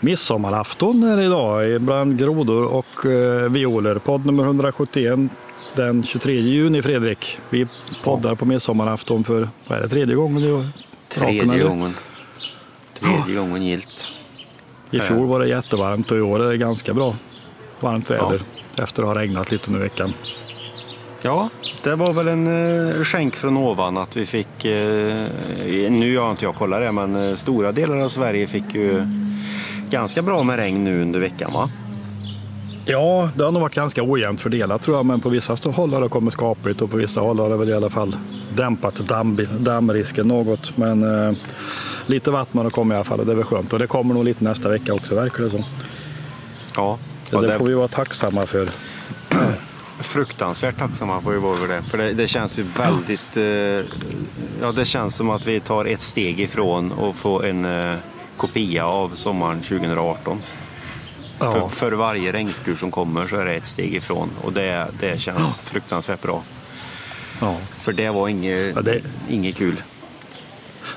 Midsommarafton är det idag bland grodor och eh, violer. Podd nummer 171 den 23 juni Fredrik. Vi poddar på midsommarafton för, vad är det, tredje gången i år? Tredje Raken, gången. Tredje gången gilt. I fjol var det jättevarmt och i år är det ganska bra varmt väder efter att ha regnat lite under veckan. Ja, det var väl en uh, skänk från ovan att vi fick, eh, nu har inte jag kollat det, men eh, stora delar av Sverige fick ju ganska bra med regn nu under veckan va? Ja, det har nog varit ganska ojämnt fördelat tror jag, men på vissa håll har det kommit skapligt och på vissa håll har det väl i alla fall dämpat damm, dammrisken något. Men eh, lite vatten har det kommit i alla fall och det är väl skönt. Och det kommer nog lite nästa vecka också verkar det som. Ja, och det det får vi vara tacksamma för. fruktansvärt tacksamma får vi vara över det. För det, det känns ju väldigt, eh, ja det känns som att vi tar ett steg ifrån och få en eh, kopia av sommaren 2018. För, Ja, för varje regnskur som kommer så är det ett steg ifrån och det, det känns fruktansvärt bra. ja. För det var inget, Ja, det- inget kul.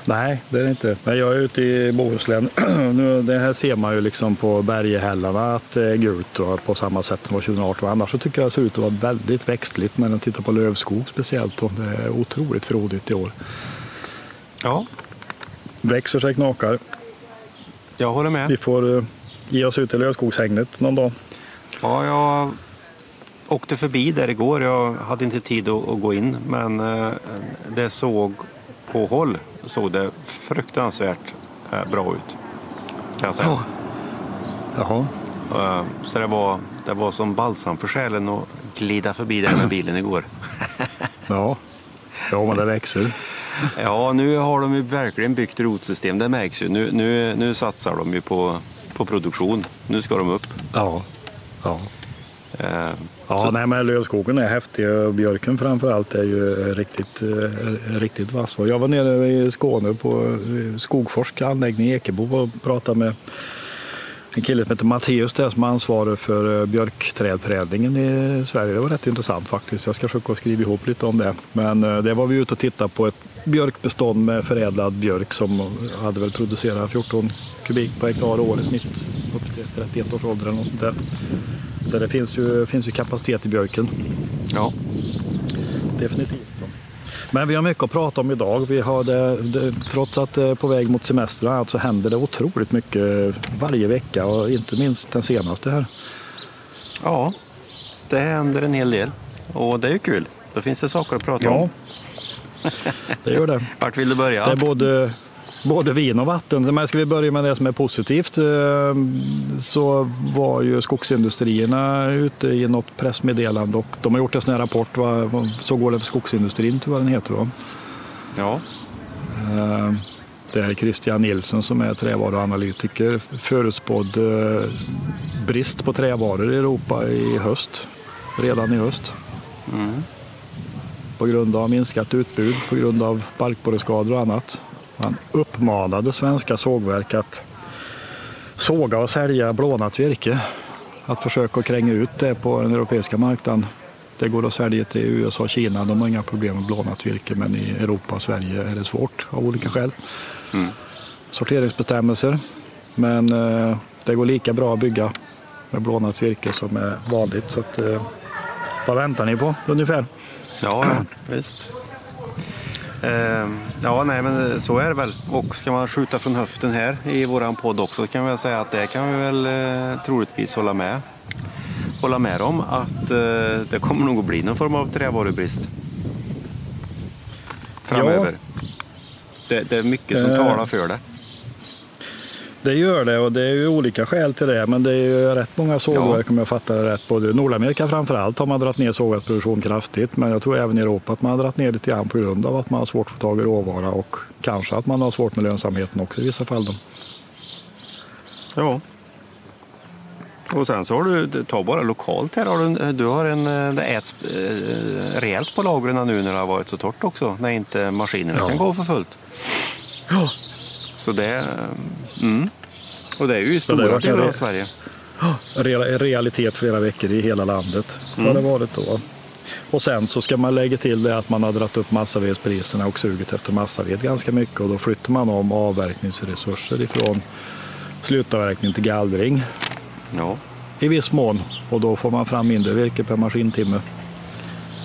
Nej, det är det inte. Men jag är ute i Bohuslän. nu, det här ser man ju liksom på berghällarna att det är gult och på samma sätt som var 2018. Annars så tycker jag det ser ut att vara väldigt växtligt. Men när man tittar på lövskog speciellt. Och det är otroligt frodigt i år. Ja, Växer sig knakar. Jag håller med. Vi får eh, ge oss ut i lövskogshägnet någon dag. Ja, jag åkte förbi där igår. Jag hade inte tid att, gå in, men eh, det såg på håll såg det fruktansvärt eh, bra ut. Kan jag säga. Jaha. Eh, Så det var, det var som balsam för själen att glida förbi där med bilen igår. Ja. Ja, men det växer. Ja, nu har de ju verkligen byggt rotsystem. Det märks ju. Nu, nu, nu satsar de ju på, på produktion. Nu ska de upp. Ja. Ja. Eh, Ja, Så- nej, men lövskogen är häftig och björken framför allt är ju eh, riktigt, eh, riktigt vass. Jag var nere i Skåne på eh, Skogforsk anläggning i Ekebo och pratade med en kille som heter Matteus där som är ansvarig för björkträdförädlingen i Sverige. Det var rätt intressant faktiskt. Jag ska försöka skriva ihop lite om det. Men det var vi ute och tittade på ett björkbestånd med förädlad björk som hade väl producerat 14 kubik per hektar år i snitt upp till 31 års ålder eller något sånt där. Så det finns ju, finns ju kapacitet i björken. ja. Definitivt. Men vi har mycket att prata om idag. Vi har det, det, trots att det är på väg mot semester och annat så händer det otroligt mycket varje vecka och inte minst den senaste här. ja, det händer en hel del. Och det är ju kul. Då finns det saker att prata Ja, om. Det gör det. Vart vill du börja? Det är både, både vin och vatten. Men ska vi börja med det som är positivt eh, så var ju skogsindustrierna ute i något pressmeddelande och de har gjort en sån här rapport. Va? Så går det för skogsindustrin, tror jag den heter. Va? Ja, Eh, Det är Christian Nilsson som är trävaruanalytiker förutspådd eh, brist på trävaror i Europa i höst. Redan i höst. På grund av minskat utbud, på grund av barkborreskador och annat. Han uppmanade svenska sågverk att såga och sälja blånat virke. Att försöka kränga ut det på den europeiska marknaden. Det går att sälja till USA och Kina. De har inga problem med blånat virke men i Europa och Sverige är det svårt av olika skäl. Sorteringsbestämmelser. Men eh, det går lika bra att bygga med blånat virke som är vanligt. Så att, eh, vad väntar ni på ungefär? Ja, ja visst. Eh, ja, nej, men så är det väl. Och ska man skjuta från höften här i våran podd också kan vi säga att det kan vi väl eh, troligtvis hålla med hålla med om att eh, det kommer nog att bli någon form av trävarubrist framöver. Det, det är mycket som Eh. talar för det. Det gör det och det är ju olika skäl till det. Men det är ju rätt många sågverk om jag fattar det rätt. Både Nordamerika framför allt har man dragit ner sågverksproduktion kraftigt. Men jag tror även i Europa att man har dragit ner lite grann på grund av att man har svårt att få tag i råvara och kanske att man har svårt med lönsamheten också i vissa fall. Då. Ja. Och sen så har du, ta bara lokalt här, har du, du har en, det äts eh, rejält på lagren nu när det har varit så torrt också, när inte maskinerna Ja. kan gå för fullt. Ja. Så det, mm. Och det är ju i stora delar av Sverige. Real- realitet flera veckor i hela landet. Har det varit då. Och sen så ska man lägga till det att man har dragit upp massavedspriserna och suget efter massaved ganska mycket och då flyttar man om avverkningsresurser ifrån slutavverkning till gallring Ja, i viss mån och då får man fram mindre virke per maskintimme.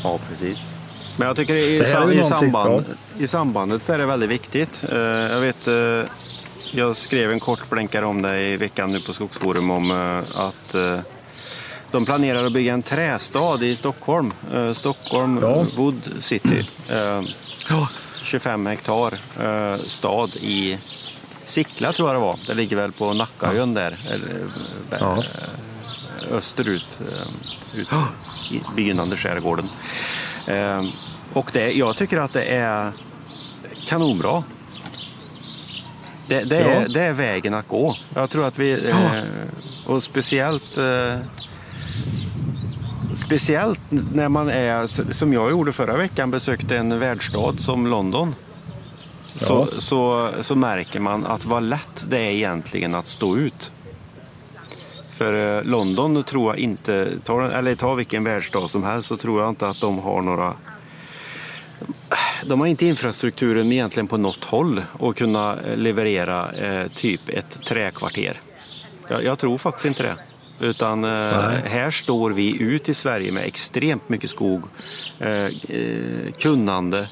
ja precis. Men jag tycker i, i, samband, i sambandet så är det väldigt viktigt. Eh, jag vet, eh, jag skrev en kort blänkare om det i veckan nu på Skogsforum om eh, att de planerar att bygga en trästad i Stockholm. Stockholm Ja. Wood City. Eh, Ja. 25 hektar stad i Sickla tror jag det var. Det ligger väl på Nackaön där. Eller, Ja. österut. Ut i begynnande skärgården. Och det, jag tycker att det är kanonbra. Det, det, är, Ja. det är vägen att gå. Jag tror att vi, eh, och speciellt eh, Speciellt när man är, som jag gjorde förra veckan, besökte en världsstad som London. Så, Ja. så, så märker man att vad lätt det är egentligen att stå ut. För eh, London tror jag inte, ta, eller ta vilken världsstad som helst, så tror jag inte att de har några de har inte infrastrukturen egentligen på något håll att kunna eh, leverera eh, typ ett träkvarter. Jag, jag tror faktiskt inte det. Utan eh, här står vi ut i Sverige med extremt mycket skog, eh, eh, kunnande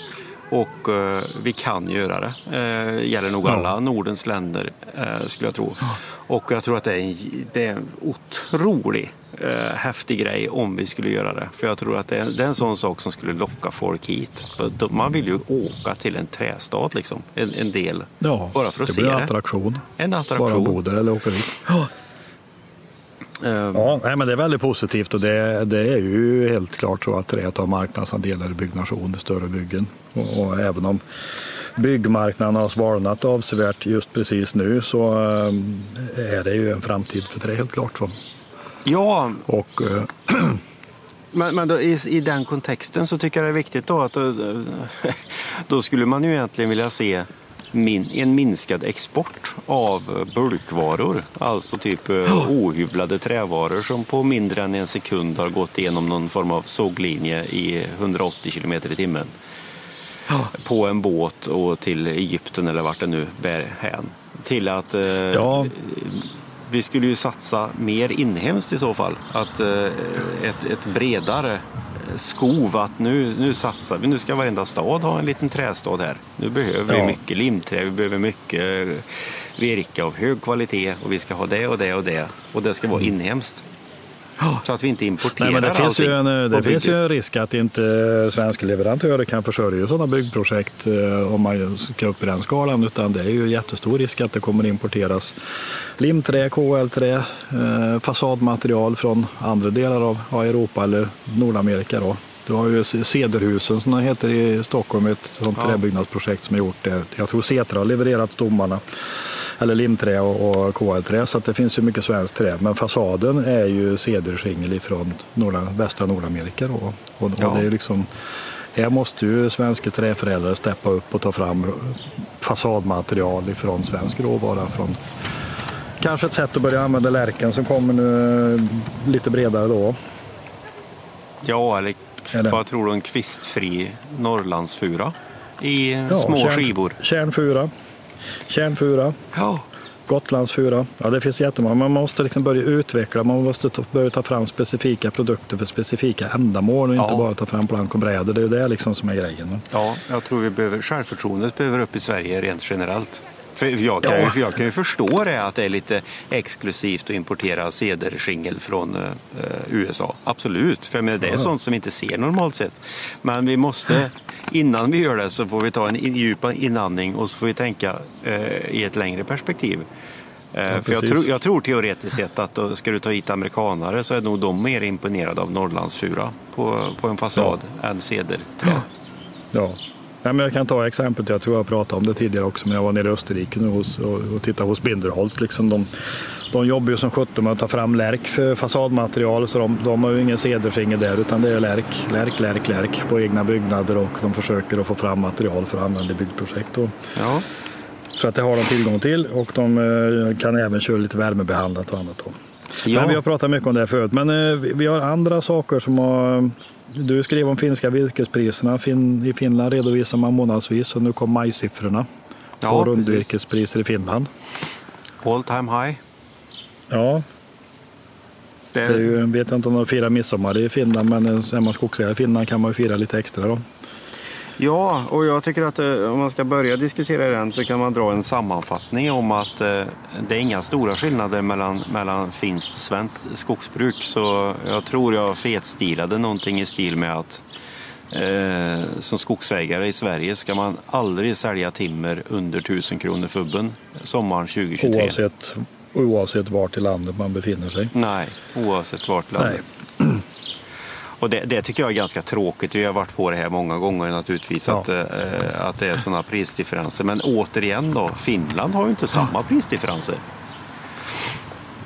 och eh, vi kan göra det. Eh, gäller nog alla Nordens länder skulle jag tro. Och jag tror att det är en, det är en otrolig eh, häftig grej om vi skulle göra det. För jag tror att det är, det är en sån sak som skulle locka folk hit. Man vill ju åka till en trästad liksom, en, en del. Ja, Bara för att det se blir det. attraktion. En Bara attraktion. bo där eller åka dit. Ja. Eh, Ja, nej, men det är väldigt positivt och det, det är ju helt klart så att träet har marknadsandelar i byggnation större byggen. Och, och även om byggmarknaden har svalnat avsevärt just precis nu så eh, är det ju en framtid för trä helt klart. Så. ja, Och eh, Men, men då, i, i den kontexten så tycker jag det är viktigt då att då, då skulle man ju egentligen vilja se min, en minskad export av bulkvaror. Alltså typ oh. ohyvlade trävaror som på mindre än en sekund har gått igenom någon form av såglinje i 180 kilometer i timmen. Ja. På en båt och till Egypten eller vart det nu bär hän. Till att eh, Ja. vi skulle ju satsa mer inhemskt i så fall. Att eh, ett, ett bredare eh, skov att nu, nu satsar vi. Nu ska varenda stad ha en liten trästad här. Nu behöver vi Ja. mycket limträ, vi behöver mycket eh, virke av hög kvalitet och vi ska ha det och det och det. Och det ska vara inhemskt. Så att vi inte importerar Nej, men det finns, allting ju en, eh, det finns ju en risk att inte svenska leverantörer kan försörja sådana byggprojekt eh, om man ska upp i den skalan. Utan det är ju jättestor risk att det kommer importeras limträ, KL-trä, eh, fasadmaterial från andra delar av Europa eller Nordamerika. Då. Du har ju Cederhusen som det heter i Stockholm, ett sånt Ja. träbyggnadsprojekt som är gjort. Jag tror Setra har levererat stommarna eller limträ och, och KL-trä så att det finns ju mycket svenskt trä. Men fasaden är ju cederskingel ifrån norra, västra Nordamerika. Då. Och, och Ja. det är liksom, här måste ju svenska träförädlare steppa upp och ta fram fasadmaterial ifrån svensk råvara. Från, kanske ett sätt att börja använda lärken som kommer nu lite bredare då. Ja, eller Eller- vad tror du, en kvistfri Norrlandsfura i Ja, små kärn- skivor. Kärnfura, kärnfura, Ja. Gotlandsfura. Ja, det finns jättemånga. Man måste liksom börja utveckla. Man måste ta, börja ta fram specifika produkter för specifika ändamål och inte Ja. bara ta fram plank och brädor. Det är ju det liksom som är grejen. ja, jag tror vi behöver, självförtroendet behöver upp i Sverige rent generellt. För jag, kan Ja. ju, för jag kan ju förstå det att det är lite exklusivt att importera cederskingel från eh, USA. Absolut, för menar, det är Ja. sånt som vi inte ser normalt sett. Men vi måste, innan vi gör det så får vi ta en djup inandning och så får vi tänka eh, i ett längre perspektiv. Eh, för jag, tror- jag tror teoretiskt sett att då ska du ta hit amerikanare så är nog de mer imponerade av Norrlandsfura på, på en fasad än cederträ. Ja. Ja, men jag kan ta exemplet, jag tror jag pratade om det tidigare också, men jag var nere i Österrike nu hos, och, och tittade hos Binderholt. Liksom de, de jobbar ju som sjutton med att ta fram lärk för fasadmaterial, så de, de har ju ingen cederfinger där, utan det är lärk, lärk, lärk, lärk på egna byggnader och de försöker att få fram material för att använda i byggprojekt. Och, Ja. så att det har de tillgång till och de eh, kan även köra lite värmebehandlat och annat. Då. Ja. Men vi har pratat mycket om det här förut, men eh, vi har andra saker som har du skrev om finska virkespriserna. Fin, I Finland redovisar man månadsvis och nu kom majsiffrorna Ja, på rundvirkespriser i Finland. All time high. Ja, Det, det är ju, jag vet inte om de firar midsommar i Finland, men är man skogsägare i Finland kan man ju fira lite extra då. Ja, och jag tycker att eh, om man ska börja diskutera den så kan man dra en sammanfattning om att eh, det är inga stora skillnader mellan, mellan finskt och svenskt skogsbruk. Så jag tror jag fetstilade någonting i stil med att eh, som skogsägare i Sverige ska man aldrig sälja timmer under 1000 kronor fubben sommaren 2023. Oavsett, oavsett vart i landet man befinner sig. Nej, oavsett vart i landet. Och det, det tycker jag är ganska tråkigt. Vi har varit på det här många gånger naturligtvis, Ja. att, eh, att det är sådana prisdifferenser. Men återigen då, Finland har ju inte samma prisdifferenser.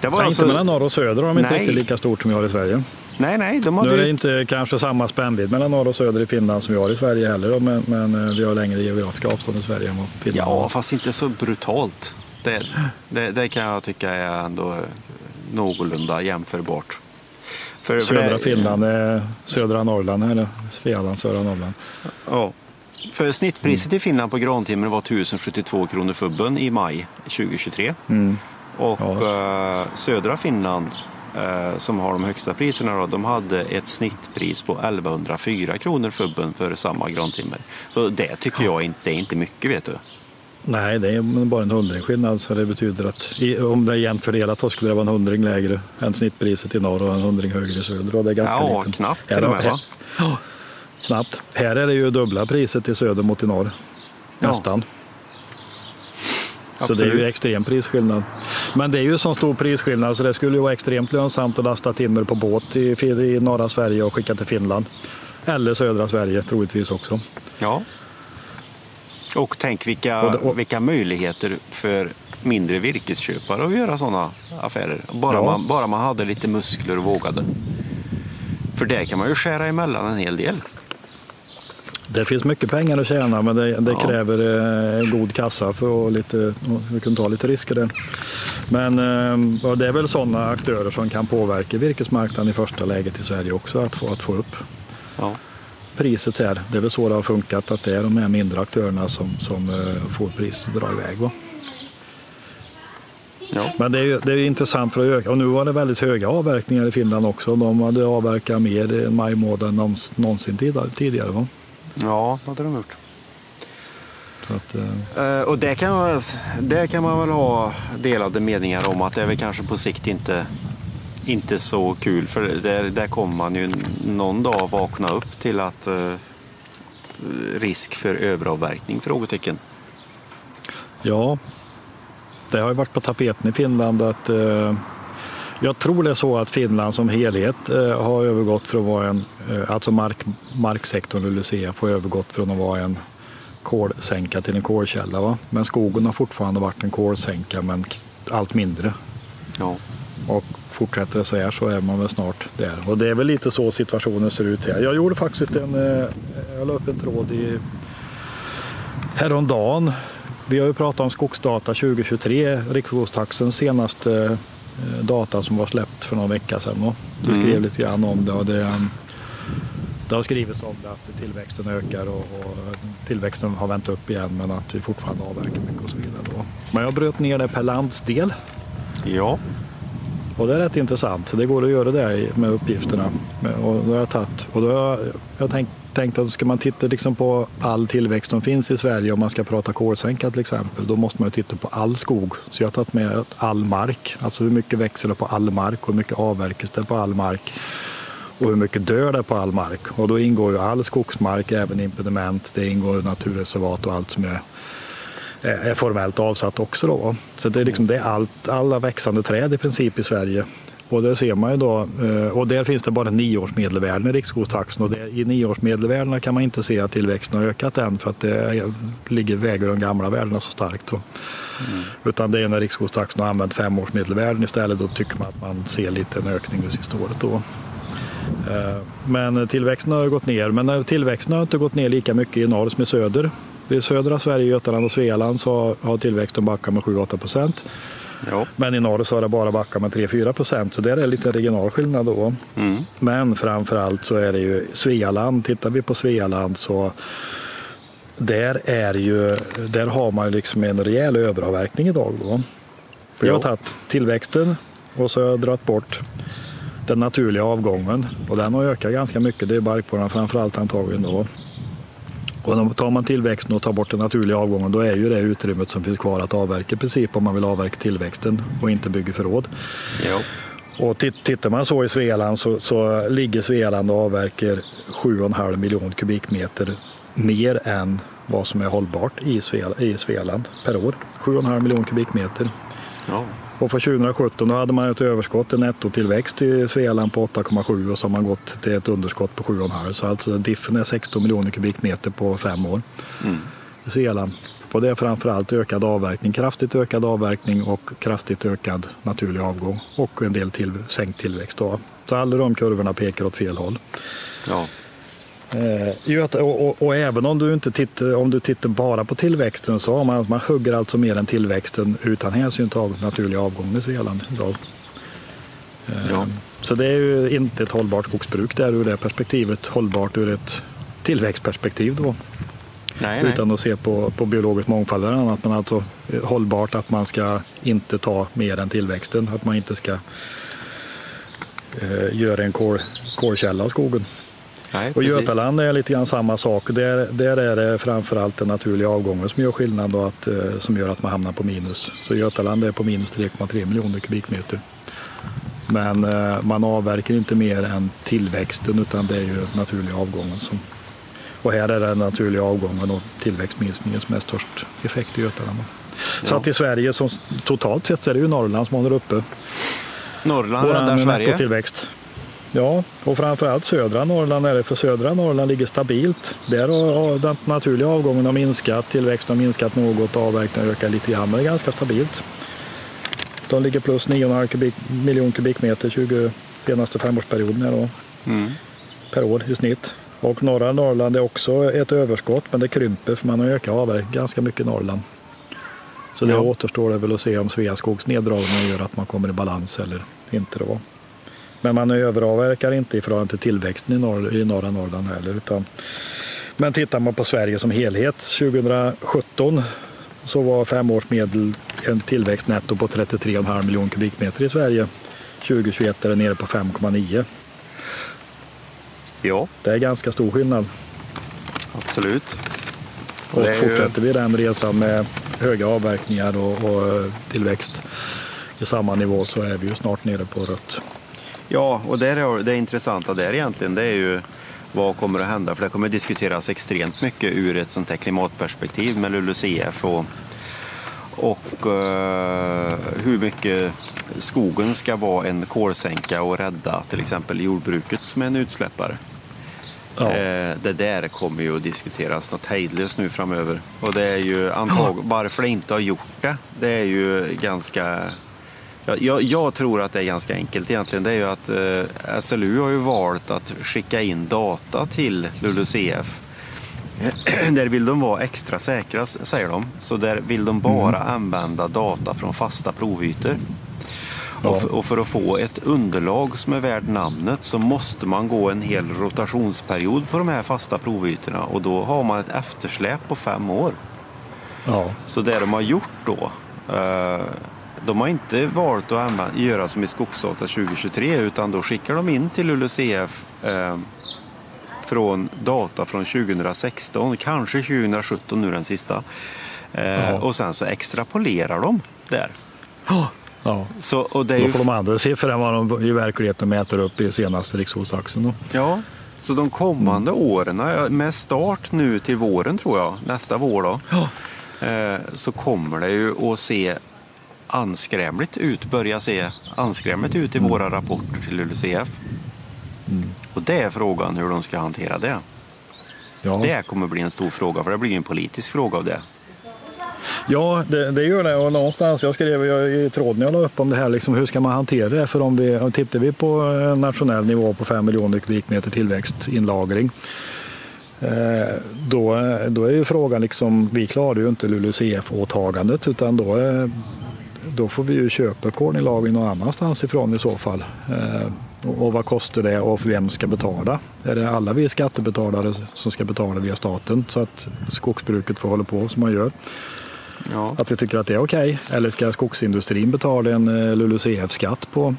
Det var Nej, alltså, inte mellan norr och söder har de inte riktigt lika stort som vi har i Sverige. nej, nej, de Nu hade är det ju... inte kanske samma spännvidd mellan norr och söder i Finland som vi har i Sverige heller, men, men eh, vi har längre geografiska avstånd i Sverige än vad Finland Ja, har. fast inte så brutalt. Det, det, det kan jag tycka är ändå någorlunda jämförbart. För, för Södra det- Finland är södra Norrland eller Svealand, södra Norrland. Ja. För snittpriset i Finland på grantimmer var 1072 kronor fubben i maj 2023. Mm. Och eh, södra Finland, eh, som har de högsta priserna, då, de hade ett snittpris på 1104 kronor fubben för samma grantimmer. Så det tycker jag inte, det är inte mycket vet du. Nej, det är bara en hundring skillnad så det betyder att i, om det är jämnt fördelat då skulle det vara en hundring lägre än snittpriset i norr och en hundring högre i söder. Och det är ganska Ja, liten. knappt till och med va? Ja, snabbt. Här är det ju dubbla priset i söder mot i norr. Ja, Nästan. Så det är ju Absolut. extrem prisskillnad. Men det är ju så stor prisskillnad så det skulle ju vara extremt lönsamt att lasta timmer på båt i, i norra Sverige och skicka till Finland. Eller södra Sverige troligtvis också. Ja. Och tänk vilka, Och och- vilka möjligheter för mindre virkesköpare att göra sådana affärer. Bara, Ja. man, bara man hade lite muskler och vågade. För det kan man ju skära emellan en hel del. Det finns mycket pengar att tjäna men det, det Ja. kräver eh, god kassa för att lite, vi kan ta lite risker där. Men eh, det är väl sådana aktörer som kan påverka virkesmarknaden i första läget i Sverige också att få, att få upp Ja. Priset här. Det är väl så det har funkat att det är de här mindre aktörerna som, som eh, får priset att dra iväg. Va? Ja. Men det är ju det är intressant för att öka och nu var det väldigt höga avverkningar i Finland också. De hade avverkat mer i maj månad än någons- någonsin tidigare. va? ja, det hade de gjort. Att, eh, Eh, och det kan, man, det kan man väl ha delade meningar om att det är väl kanske på sikt inte, inte så kul. För där, där kommer man ju någon dag vakna upp till att eh, risk för överavverkning? Frågetecken. Ja, det har ju varit på tapeten i Finland att eh, jag tror det är så att Finland som helhet eh, har övergått från att vara en, eh, alltså mark, marksektorn LULUCF har övergått från att vara en kolsänka till en kolkälla. Va? Men skogen har fortfarande varit en kolsänka men allt mindre. Ja. Och fortsätter det så här så är man väl snart där. Och det är väl lite så situationen ser ut här. Jag gjorde faktiskt en, eh, jag la upp en tråd i häromdagen. Vi har ju pratat om skogsdata 2023, Riksskogstaxens senaste eh, data som var släppt för någon vecka sedan. va? Du Mm. skrev lite grann om det och det, um, det har skrivits om det att tillväxten ökar och, och tillväxten har vänt upp igen men att vi fortfarande avverkar mycket och så vidare. Då. Men jag bröt ner det per landsdel. ja. Och det är rätt intressant. Det går att göra det med uppgifterna. Och då har jag tagit, och då har jag, jag tänkt, tänkt att ska man titta liksom på all tillväxt som finns i Sverige, om man ska prata kolsänka till exempel, då måste man ju titta på all skog. Så jag har tagit med all mark, alltså hur mycket växer det på all mark och hur mycket avverkas det på all mark och hur mycket dör det på all mark. Och då ingår ju all skogsmark, även impediment, det ingår naturreservat och allt som är är är formellt avsatt också. Då. Så det är, liksom, det är allt, alla växande träd i princip i Sverige. Och det ser man ju då. eh, Och där finns det bara nioårsmedelvärden i riksskogstaxen. Och det, i nioårsmedelvärdena kan man inte se att tillväxten har ökat än för att det ligger väger de gamla värdena så starkt. Då. Utan det är när riksskogstaxen har använt femårsmedelvärden istället. Då tycker man att man ser lite en ökning det sista året. Då. Eh, Men tillväxten har gått ner. Men eh, tillväxten har inte gått ner lika mycket i norr som i söder. I södra Sverige, Götaland och Svealand så har tillväxten backat med 7-8 procent. Men i norr så har det bara backat med 3-4 procent. Så där är det lite regional skillnad då. Mm. Men framför allt så är det ju Svealand. Tittar vi på Svealand så där är ju, där har man liksom en rejäl överavverkning idag då. För jag har tagit tillväxten och så har jag dragit bort den naturliga avgången och den har ökat ganska mycket. Det är barkborrarna framförallt antagligen då. Och tar man tillväxten och tar bort den naturliga avgången då är ju det utrymmet som finns kvar att avverka i princip om man vill avverka tillväxten och inte bygga förråd. Ja. Och titt- tittar man så i Svealand så, så ligger Svealand och avverkar 7,5 miljoner kubikmeter mer än vad som är hållbart i Svealand per år. 7,5 miljoner kubikmeter. ja. Och för 2017 då hade man ett överskott, en nettotillväxt i Svealand på 8,7 och så har man gått till ett underskott på 7,5. Så alltså diffen är 16 miljoner kubikmeter på fem år Mm. i Svealand. Och det är framförallt ökad avverkning, kraftigt ökad avverkning och kraftigt ökad naturlig avgång och en del till, sänkt tillväxt. Då. Så alla de kurvorna pekar åt fel håll. ja. Eh, Göta, och, och, och även om du inte tittar, om du tittar bara på tillväxten så har man, man hugger alltså mer än tillväxten utan hänsyn till naturlig avgång i Svealand idag. Eh, Ja. Så det är ju inte ett hållbart skogsbruk där ur det perspektivet. Hållbart ur ett tillväxtperspektiv då. Nej, nej. Utan att se på, på biologisk mångfald eller annat. Men alltså eh, hållbart att man ska inte ta mer än tillväxten. Att man inte ska eh, göra en kol, kolkälla av skogen. Nej Och. Götaland är lite grann samma sak. Där, där är det framförallt den naturliga avgången som gör skillnad och att, eh, som gör att man hamnar på minus. Så Götaland är på minus 3,3 miljoner kubikmeter. Men eh, man avverkar inte mer än tillväxten utan det är ju naturliga avgången som och här är det den naturliga avgången och tillväxtminskningen som är störst effekt i Götaland. Så Ja. att i Sverige som, totalt sett så är det ju Norrland som håller uppe Norrland räddar Sverige. nettotillväxt. Ja, och framförallt södra Norrland är det för södra Norrland ligger stabilt. Där har den naturliga avgången har minskat, tillväxten har minskat något och avverkningen ökat lite grann, men det är ganska stabilt. De ligger plus 9,5 kubik, miljon kubikmeter 20 senaste femårsperioden här då, Mm. per år i snitt. Och norra Norrland är också ett överskott, men det krymper för man har ökat avverkningen ganska mycket i Norrland. Så det Ja. återstår det väl att se om Sveaskogs neddragningar gör att man kommer i balans eller inte. Då. Men man överavverkar inte i förhållande till tillväxten i, norr, i norra Norrland heller. Utan, men tittar man på Sverige som helhet 2017 så var femårsmedel en tillväxt netto på 33,5 miljoner kubikmeter i Sverige. 2021 är det nere på 5,9. Ja, Det är ganska stor skillnad. absolut. Och ju- fortsätter vi den resan med höga avverkningar och, och eh, tillväxt i samma nivå så är vi ju snart nere på rött. Ja, och där är det intressanta där egentligen det är ju vad kommer att hända? För det kommer att diskuteras extremt mycket ur ett sånt här klimatperspektiv med LULUCF och, och eh, hur mycket skogen ska vara en kolsänka och rädda till exempel jordbruket som är en utsläppare. Ja. Eh, det där kommer ju att diskuteras något hejdlöst nu framöver. Och det är ju antagligen, varför det inte har gjort det, det är ju ganska jag, jag tror att det är ganska enkelt egentligen. Det är ju att eh, SLU har ju valt att skicka in data till LULUCF. Där vill de vara extra säkra, säger de. Så där vill de bara använda data från fasta provytor. Ja. Och, för, och för att få ett underlag som är värd namnet så måste man gå en hel rotationsperiod på de här fasta provytorna och då har man ett eftersläp på fem år. Ja. Så det de har gjort då, eh, de har inte valt att använda, göra som i Skogsdata 2023 utan då skickar de in till LULUCF eh, från data från 2016, kanske 2017 nu den sista. Eh, och sen så extrapolerar de där. ja. Så, och det är Då ju får de andra siffror än vad de i verkligheten mäter upp i senaste rikshovsaxeln. då. Ja, så de kommande åren, ja, med start nu till våren tror jag, nästa vår då, Ja. eh, så kommer det ju att se anskrämligt ut, börja se anskrämligt ut i våra rapporter till LULUCF. Och det är frågan hur de ska hantera det. Ja. Det kommer bli en stor fråga, för det blir en politisk fråga av det. Ja, det, det gör det. Och någonstans, jag skrev i tråden jag la upp om det här, liksom, hur ska man hantera det? För om vi, tittar vi på en nationell nivå på 5 miljoner kubikmeter tillväxtinlagring, eh, då, då är ju frågan, liksom, vi klarar ju inte LULUCF-åtagandet utan då, då får vi ju köpa kolinlagring någon annanstans ifrån i så fall. Eh, och, vad kostar det och vem ska betala? Är det alla vi skattebetalare som ska betala via staten så att skogsbruket får hålla på som man gör? Ja. Att vi tycker att det är okej. Okay. Eller ska skogsindustrin betala en eh, LULUCF-skatt på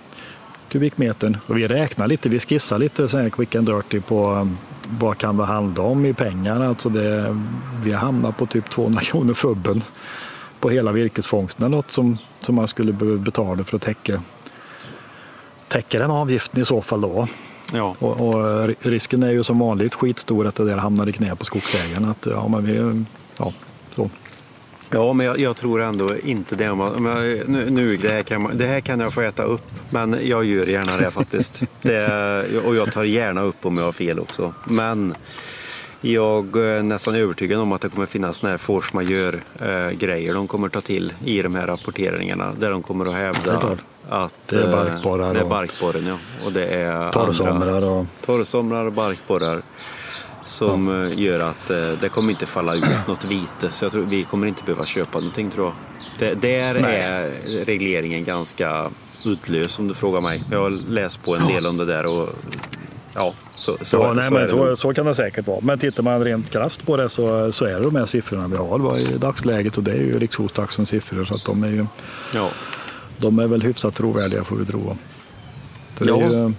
kubikmetern? Och vi räknar lite, vi skissar lite så här quick and dirty på um, vad kan det handla om i pengar. Alltså det, vi hamnar på typ 200 kronor fubben på hela virkesfångsten. Något som, som man skulle behöva betala för att täcka, täcka den avgiften i så fall då. Ja. Och, och, risken är ju som vanligt skitstor att det där hamnar i knä på skogsägarna. Att, ja, men vi, ja, så. Ja, men jag, jag, tror ändå inte det. Nu, nu, det, här kan, det här kan jag få äta upp, men jag gör gärna det faktiskt. Det, och jag tar gärna upp om jag har fel också. Men jag är nästan övertygad om att det kommer finnas sådana här force majeure-grejer eh, de kommer ta till i de här rapporteringarna där de kommer att hävda att det är barkborrar. Eh, det är barkborren, ja. Och det är torrsomrar och... torrsomrar och barkborrar som. Eh, gör att det kommer inte falla ut något vite. Så jag tror vi kommer inte behöva köpa någonting tror jag. Det, där Nej. är regleringen ganska uddlös om du frågar mig. Jag har läst på en del om det där och Ja, så, så, ja, nej, så, men så, så, kan det säkert vara. Men tittar man rent krasst på det så, så är det de här siffrorna vi har i dagsläget och det är ju Riksskogstaxens siffror så att de är ju ja. de är väl hyfsat trovärdiga får vi tro. Ja. Ju,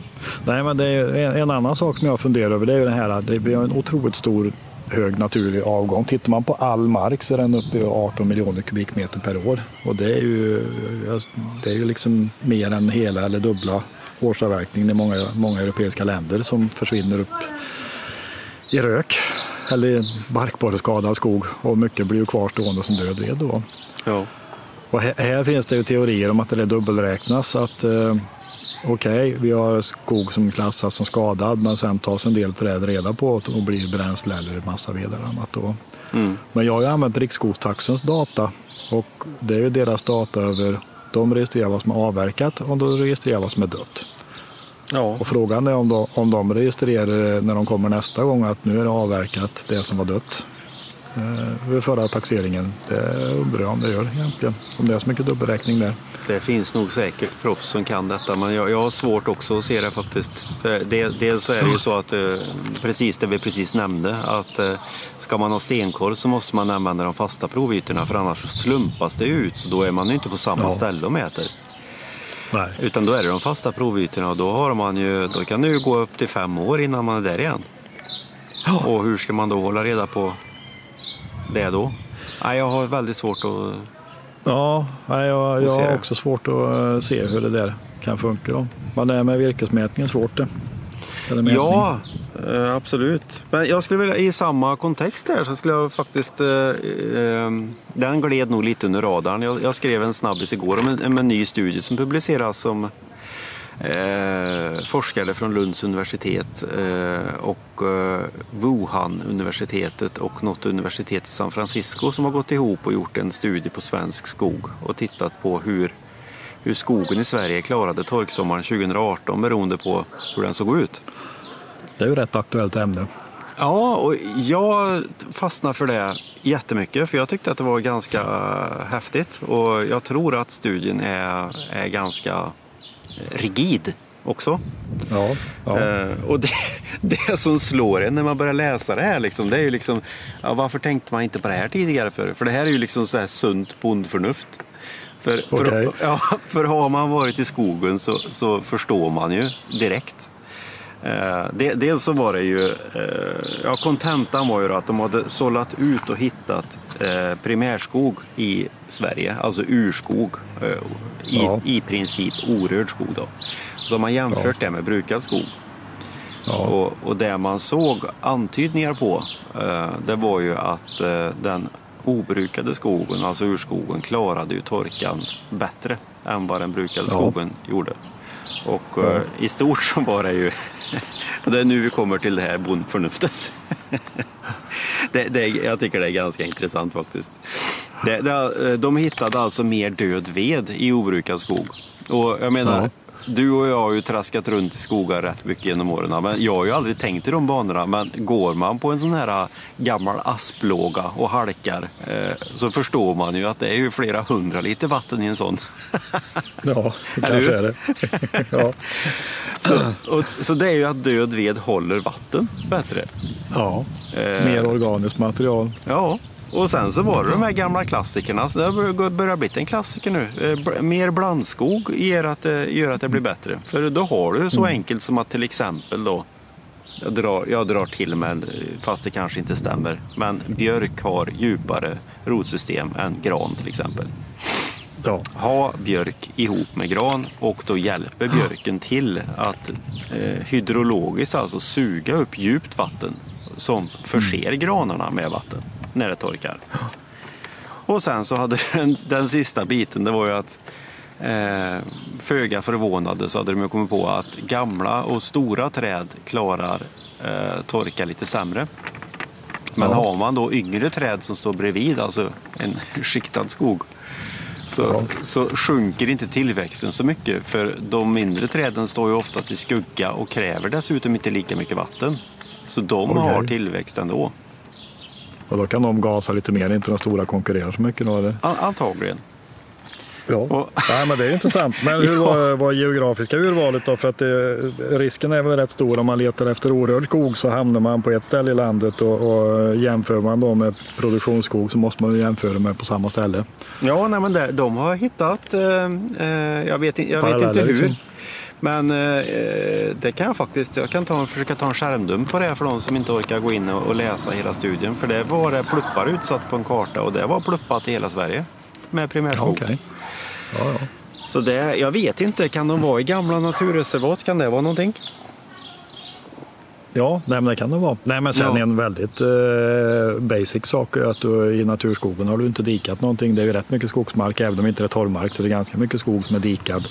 nej, men det är en, en, annan sak som jag funderar över det är ju det här att vi har en otroligt stor hög naturlig avgång. Tittar man på all mark så är den uppe i 18 miljoner kubikmeter per år och det är ju, det är ju liksom mer än hela eller dubbla årsavverkningen i många, många europeiska länder som försvinner upp i rök eller barkborreskadad skog och mycket blir ju kvar stående som död ved då. Ja. Och här, här, finns det ju teorier om att det dubbelräknas att eh, okej, okay, vi har skog som klassas som skadad men sen tas en del träd reda på och blir bränsle eller massaved eller annat. Då. Mm. Men jag har ju använt Riksskogstaxens data och det är ju deras data över de registrerar vad som är avverkat och de registrerar vad som är dött. Ja. Och frågan är om de, om de registrerar när de kommer nästa gång att nu är det avverkat det som var dött vid förra taxeringen. Det undrar jag om det gör egentligen. Om det är så mycket dubbelräkning där. Det finns nog säkert proffs som kan detta men jag, jag har svårt också att se det faktiskt. För det, dels är det ju så att, eh, precis det vi precis nämnde, att eh, ska man ha stenkoll så måste man använda de fasta provytorna för annars slumpas det ut så då är man ju inte på samma ja. ställe och mäter. Nej. Utan då är det de fasta provytorna och då, har man ju, då kan det ju gå upp till fem år innan man är där igen. Ja. Och hur ska man då hålla reda på det då? Nej, jag har väldigt svårt att Ja, jag, jag har också svårt att eh, se hur det där kan funka. Då. Men det är med virkesmätningen svårt det. Ja, eh, absolut. Men jag skulle vilja, i samma kontext där så skulle jag faktiskt, eh, eh, den gled nog lite under radarn. Jag, jag skrev en snabbis igår om en, om en ny studie som publiceras som eh, forskare från Lunds universitet eh, och eh, Wuhan-universitetet och något universitet i San Francisco som har gått ihop och gjort en studie på svensk skog och tittat på hur, hur skogen i Sverige klarade torksommaren 2018 beroende på hur den såg ut. Det är ju rätt aktuellt ämne. Ja, och jag fastnade för det jättemycket för jag tyckte att det var ganska häftigt och jag tror att studien är, är ganska rigid också. Ja, ja. Uh, och det, det som slår en när man börjar läsa det här, liksom, det är ju liksom, ja, varför tänkte man inte på det här tidigare? För, för det här är ju liksom så här sunt bondförnuft. För, okay. för, ja, för har man varit i skogen så, så förstår man ju direkt Eh, dels så var det ju, eh, ja kontentan var ju att de hade sållat ut och hittat eh, primärskog i Sverige, alltså urskog. Eh, i, ja. I princip orörd skog då. Så man jämfört ja. det med brukad skog. Ja. Och, och det man såg antydningar på, eh, det var ju att eh, den obrukade skogen, alltså urskogen, klarade ju torkan bättre än vad den brukade skogen gjorde. Och uh, i stort så var det ju, det är nu vi kommer till det här bondförnuftet. det, det, jag tycker det är ganska intressant faktiskt. Det, det, eh, de hittade alltså mer död ved i obrukad skog. Och jag menar, mm. Du och jag har ju traskat runt i skogar rätt mycket genom åren. Men jag har ju aldrig tänkt i de banorna. Men går man på en sån här äh, gammal asplåga och halkar eh, så förstår man ju att det är ju flera hundra liter vatten i en sån. ja, det kanske är det. ja. så, och, så det är ju att död ved håller vatten bättre. Ja, eh, mer organiskt material. Ja, Och sen så var det de här gamla klassikerna. Så det har börjat bli en klassiker nu. Eh, mer blandskog gör att, det, gör att det blir bättre. För då har du så mm. enkelt som att till exempel då jag drar, jag drar till med, fast det kanske inte stämmer, men björk har djupare rotsystem än gran till exempel. Ja. Ha björk ihop med gran och då hjälper björken till att eh, hydrologiskt alltså suga upp djupt vatten som förser mm. granarna med vatten när det torkar. Och sen så hade den, den sista biten, det var ju att eh, föga förvånade så hade de kommit på att gamla och stora träd klarar eh, torka lite sämre. Men ja. har man då yngre träd som står bredvid, alltså en skiktad skog, så, ja. så sjunker inte tillväxten så mycket. För de mindre träden står ju oftast i skugga och kräver dessutom inte lika mycket vatten. Så de okay. har tillväxt ändå. Och då kan de gasa lite mer, inte de stora konkurrerar så mycket då? Eller? Antagligen. Ja, och... Nej, men det är intressant. Men hur var, var geografiska urvalet då? För att det, risken är väl rätt stor om man letar efter orörd skog så hamnar man på ett ställe i landet och, och jämför man då med produktionsskog så måste man jämföra med på samma ställe. Ja, nej, men det, de har hittat, eh, eh jag vet, jag vet inte hur. Liksom. Men eh, det kan jag faktiskt, jag kan ta, försöka ta en skärmdump på det för de som inte orkar gå in och, och läsa hela studien. För det var det pluppar utsatt på en karta och det var pluppat i hela Sverige med primärskog. Okay. Ja, ja. Så det, jag vet inte, kan de vara i gamla naturreservat? Kan det vara någonting? Ja, nej, men det kan det vara. Nej, men sen ja. en väldigt eh, basic sak är att du, i naturskogen har du inte dikat någonting. Det är ju rätt mycket skogsmark, även om det inte är torrmark, så det är ganska mycket skog som är dikad.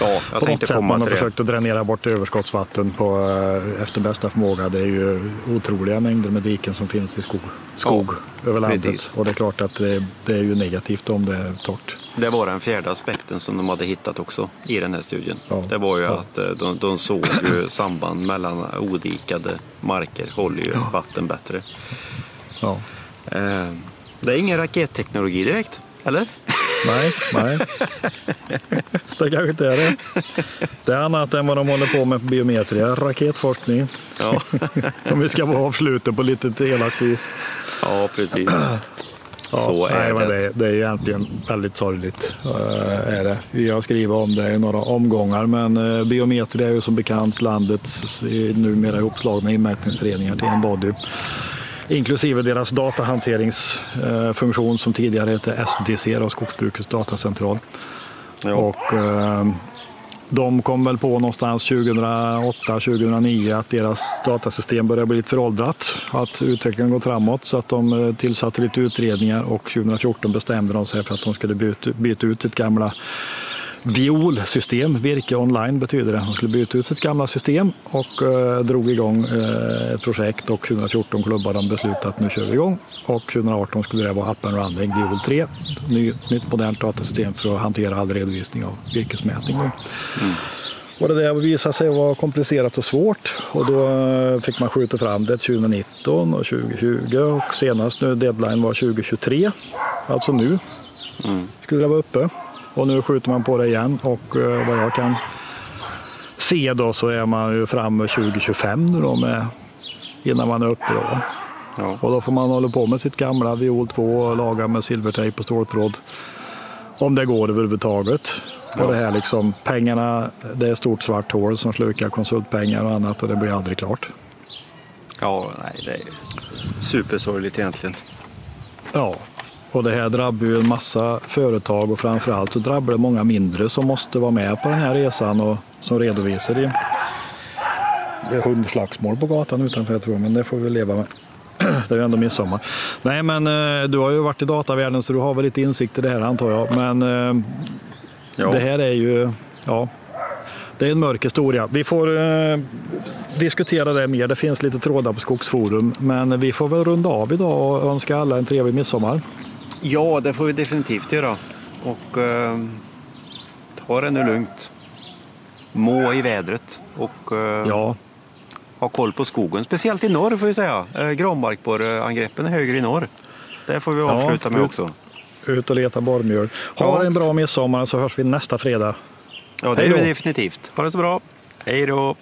Ja, jag på tänkte komma Man har till försökt att dränera bort överskottsvatten på, eh, efter bästa förmåga. Det är ju otroliga mängder med diken som finns i skog, skog ja, över landet. Precis. Och det är klart att det, det är ju negativt om det är torrt. Det var den fjärde aspekten som de hade hittat också i den här studien. Ja. Det var ju ja. att eh, de, de såg ju samband mellan odikade marker håller ju ja. vatten bättre. Eh, det är ingen raketteknologi direkt, eller? Nej, nej. Det kanske inte är det. Det är annat än vad de håller på med på biometria, raketforskning. Ja. Om vi ska vara avsluta på lite elakt vis. Ja, precis. Ja, så är nej, det. det. Det är egentligen väldigt sorgligt. Uh, är det. Vi har skrivit om det i några omgångar men uh, Biometri är ju som bekant landets numera ihopslagna inmätningsföreningar till en body. Inklusive deras datahanteringsfunktion uh, som tidigare hette SDC, Skogsbrukets datacentral. Ja. Och, uh, de kom väl på någonstans 2008-2009 att deras datasystem började bli lite föråldrat. Att utvecklingen går framåt så att de eh, tillsatte lite utredningar och 2014 bestämde de sig för att de skulle byta, byta ut sitt gamla violsystem. Virke online betyder det. De skulle byta ut sitt gamla system och eh, drog igång eh, ett projekt och 2014 klubbade de beslutet att nu kör vi igång. Och 2018 skulle det vara up and running Viol 3. Ny, nytt modernt datasystem för att hantera all redovisning av virkesmätning. Mm. Och det där visade sig vara komplicerat och svårt och då eh, fick man skjuta fram det 2019 och 2020 och senast nu deadline var 2023. Alltså nu mm. skulle det vara uppe. Och nu skjuter man på det igen och eh, vad jag kan se då så är man ju framme 2025 nu då med, innan man är uppe. Då. Ja. Och då får man hålla på med sitt gamla viol 2 och laga med silvertejp och ståltråd. Om det går överhuvudtaget. Ja. Och det här liksom, pengarna, det är ett stort svart hål som slukar konsultpengar och annat och det blir aldrig klart. Ja, nej, det är supersorgligt egentligen. Ja, och det här drabbar ju en massa företag och framförallt så drabbar det många mindre som måste vara med på den här resan och som redovisar är hundslagsmål på gatan utanför jag tror, men det får vi leva med. Det är ju ändå midsommar. Nej men eh, du har ju varit i datavärlden så du har väl lite insikt i det här antar jag. Men eh, ja. det här är ju, ja, det är en mörk historia. Vi får eh, diskutera det mer. Det finns lite trådar på Skogsforum. Men vi får väl runda av idag och önska alla en trevlig midsommar. Ja, det får vi definitivt göra. Och eh, ta det nu lugnt. Må i vädret och eh, ja. ha koll på skogen. Speciellt i norr får vi säga. Eh, Granbarkborreangreppen är högre i norr. Det får vi avsluta ja, med också. Ut och leta borrmjöl. Ha ja. en bra midsommar så hörs vi nästa fredag. Ja, det gör vi definitivt. Ha det så bra. Hej då!